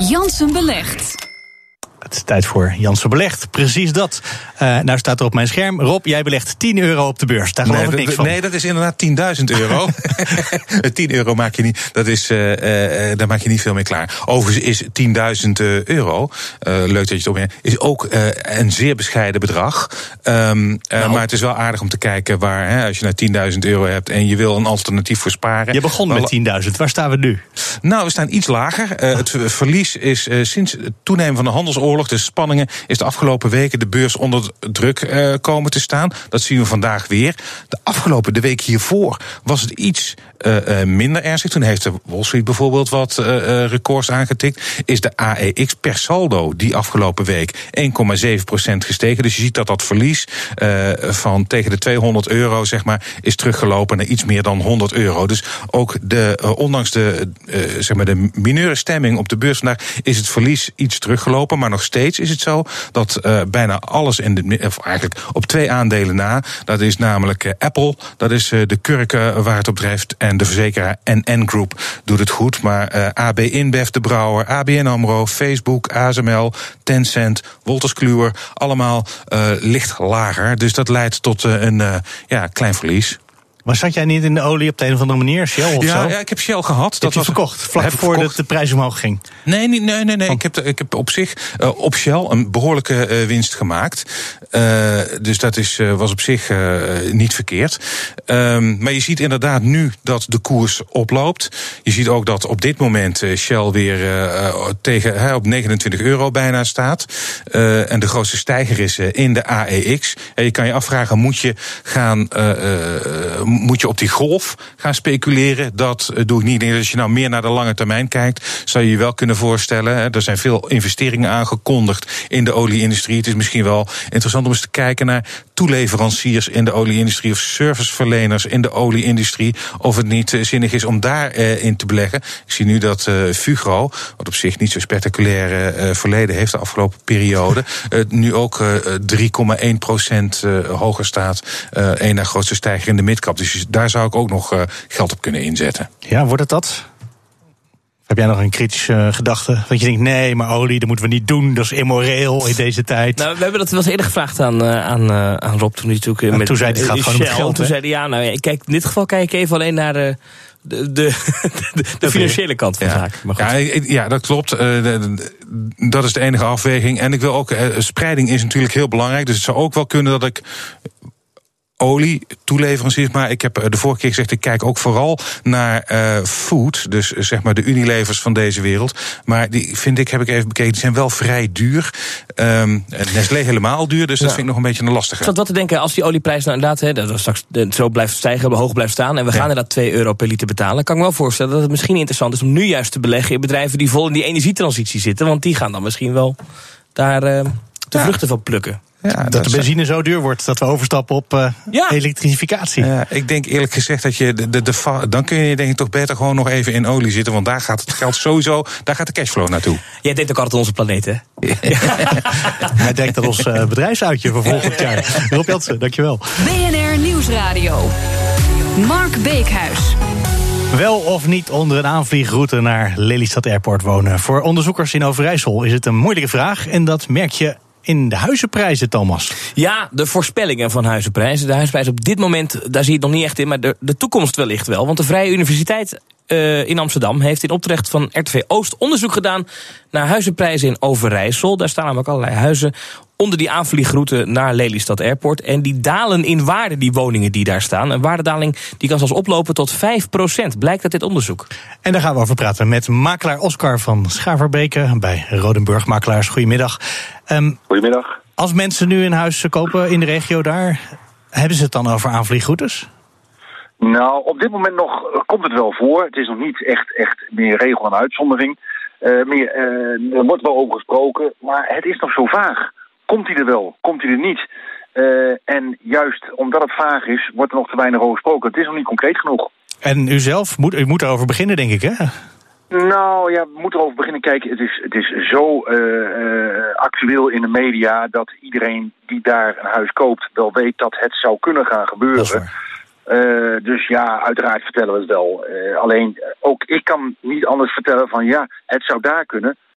Jansen belegt. Tijd voor Jansen Belegd. Precies dat. Uh, nou staat er op mijn scherm. Rob, jij belegt 10 euro op de beurs. Daar geloof nee, ik niks van. Nee, dat is inderdaad 10.000 euro. 10 euro maak je niet. Dat is, uh, uh, daar maak je niet veel mee klaar. Overigens is 10.000 euro, leuk dat je het opneemt, is ook een zeer bescheiden bedrag. Um, nou. Maar het is wel aardig om te kijken waar, hè, als je naar 10.000 euro hebt en je wil een alternatief voor sparen. Je begon met 10.000. Waar staan we nu? Nou, we staan iets lager. het verlies is sinds het toenemen van de handelsoorlog spanningen, is de afgelopen weken de beurs onder druk uh, komen te staan. Dat zien we vandaag weer. De afgelopen, de week hiervoor, was het iets uh, minder ernstig. Toen heeft de Wall Street bijvoorbeeld wat records aangetikt. Is de AEX per saldo die afgelopen week 1,7% gestegen. Dus je ziet dat dat verlies van tegen de 200 euro, zeg maar, is teruggelopen naar iets meer dan 100 euro. Dus ook de, ondanks de, zeg maar de mineure stemming op de beurs vandaag, is het verlies iets teruggelopen. Maar nog steeds is het zo dat uh, bijna alles in de, of eigenlijk op twee aandelen na. Dat is namelijk uh, Apple, dat is uh, de kurken waar het op drijft. En de verzekeraar NN Group doet het goed. Maar AB InBev, de Brouwer, ABN AMRO, Facebook, ASML, Tencent, Wolters Kluwer, allemaal licht lager. Dus dat leidt tot een ja, klein verlies. Maar zat jij niet in de olie op de een of andere manier? Shell of ja, zo? Ja, ik heb Shell gehad. Dat was verkocht, vlak voordat de prijs omhoog ging. Nee, nee, nee. nee, nee. Ik, heb, ik heb op zich uh, op Shell een behoorlijke uh, winst gemaakt. Uh, dus dat is, was op zich niet verkeerd. Um, maar je ziet inderdaad nu dat de koers oploopt. Je ziet ook dat op dit moment Shell weer tegen, op 29 euro bijna staat. en de grootste stijger is in de AEX. En je kan je afvragen, moet je gaan moet je op die golf gaan speculeren. Dat doe ik niet. Als je nou meer naar de lange termijn kijkt, zou je je wel kunnen voorstellen. Er zijn veel investeringen aangekondigd in de olieindustrie. Het is misschien wel interessant om eens te kijken naar toeleveranciers in de olieindustrie of serviceverleners in de olieindustrie. Of het niet zinnig is om daarin in te beleggen. Ik zie nu dat Fugro, wat op zich niet zo spectaculair verleden heeft de afgelopen periode, nu ook 3,1 procent hoger staat. Een na grootste stijger in de midcap. Dus daar zou ik ook nog uh, geld op kunnen inzetten. Ja, wordt het dat? Heb jij nog een kritische uh, gedachte? Dat je denkt, nee, maar olie, dat moeten we niet doen. Dat is immoreel in deze tijd. Nou, we hebben dat wel eens eerder gevraagd aan, uh, aan, aan Rob. Toen hij natuurlijk en met toen zei hij, het gaat gewoon Shell, om geld. Toen zei hij, ja, nou, kijk, in dit geval kijk ik even alleen naar de... De, de, de, de financiële kant van de ja. zaak. Maar goed. Ja, ja, dat klopt. Uh, dat is de enige afweging. En ik wil ook, spreiding is natuurlijk heel belangrijk. Dus het zou ook wel kunnen dat ik olie toeleveranciers. Maar ik heb de vorige keer gezegd, ik kijk ook vooral naar uh, food. Dus zeg maar de Unilevers van deze wereld. Maar die vind ik, heb ik even bekeken, die zijn wel vrij duur. Um, Nestlé helemaal duur, dus dat vind ik nog een beetje een lastige. Ik zat wat te denken, als die olieprijs nou inderdaad hè, dat straks zo blijft stijgen, hoog blijft staan... en we gaan ja. inderdaad 2 euro per liter betalen... kan ik me wel voorstellen dat het misschien interessant is om nu juist te beleggen... in bedrijven die vol in die energietransitie zitten. Want die gaan dan misschien wel daar uh, de ja. vruchten van plukken. Ja, dat, dat de benzine zo duur wordt dat we overstappen op uh, ja. elektrificatie. Ja, ik denk eerlijk gezegd dat je de, de, de, dan kun je denk ik toch beter gewoon nog even in olie zitten, want daar gaat het geld sowieso, daar gaat de cashflow naartoe. Jij denkt ook altijd aan onze planeet, hè? Hij denkt aan ons uh, bedrijfsuitje voor volgend jaar. Rob Jansen, dankjewel. BNR Nieuwsradio. Mark Beekhuis. Wel of niet onder een aanvliegroute naar Lelystad Airport wonen? Voor onderzoekers in Overijssel is het een moeilijke vraag en dat merk je in de huizenprijzen, Thomas. Ja, de voorspellingen van huizenprijzen. De huizenprijzen op dit moment, daar zie je het nog niet echt in, maar de, de toekomst wellicht wel. Want de Vrije Universiteit uh, in Amsterdam heeft in opdracht van RTV Oost onderzoek gedaan naar huizenprijzen in Overijssel. Daar staan namelijk allerlei huizen onder die aanvliegroute naar Lelystad Airport. En die dalen in waarde, die woningen die daar staan. Een waardedaling die kan zelfs oplopen tot 5%, blijkt uit dit onderzoek. En daar gaan we over praten met makelaar Oscar van Schaverbeke bij Rodenburg Makelaars. Goedemiddag. Um, Goedemiddag. Als mensen nu een huis kopen in de regio daar, hebben ze het dan over aanvliegroutes? Nou, op dit moment nog komt het wel voor. Het is nog niet echt, echt meer regel en uitzondering. Uh, meer, uh, er wordt wel over gesproken, maar het is nog zo vaag. Komt hij er wel? Komt hij er niet? Uh, en juist omdat het vaag is, wordt er nog te weinig over gesproken. Het is nog niet concreet genoeg. En u zelf, moet, u moet erover beginnen, denk ik, hè? Nou ja, we moeten erover beginnen kijken. Het is, het is zo uh, actueel in de media dat iedereen die daar een huis koopt wel weet dat het zou kunnen gaan gebeuren. Uh, dus ja, uiteraard vertellen we het wel. alleen ook ik kan niet anders vertellen van ja, het zou daar kunnen.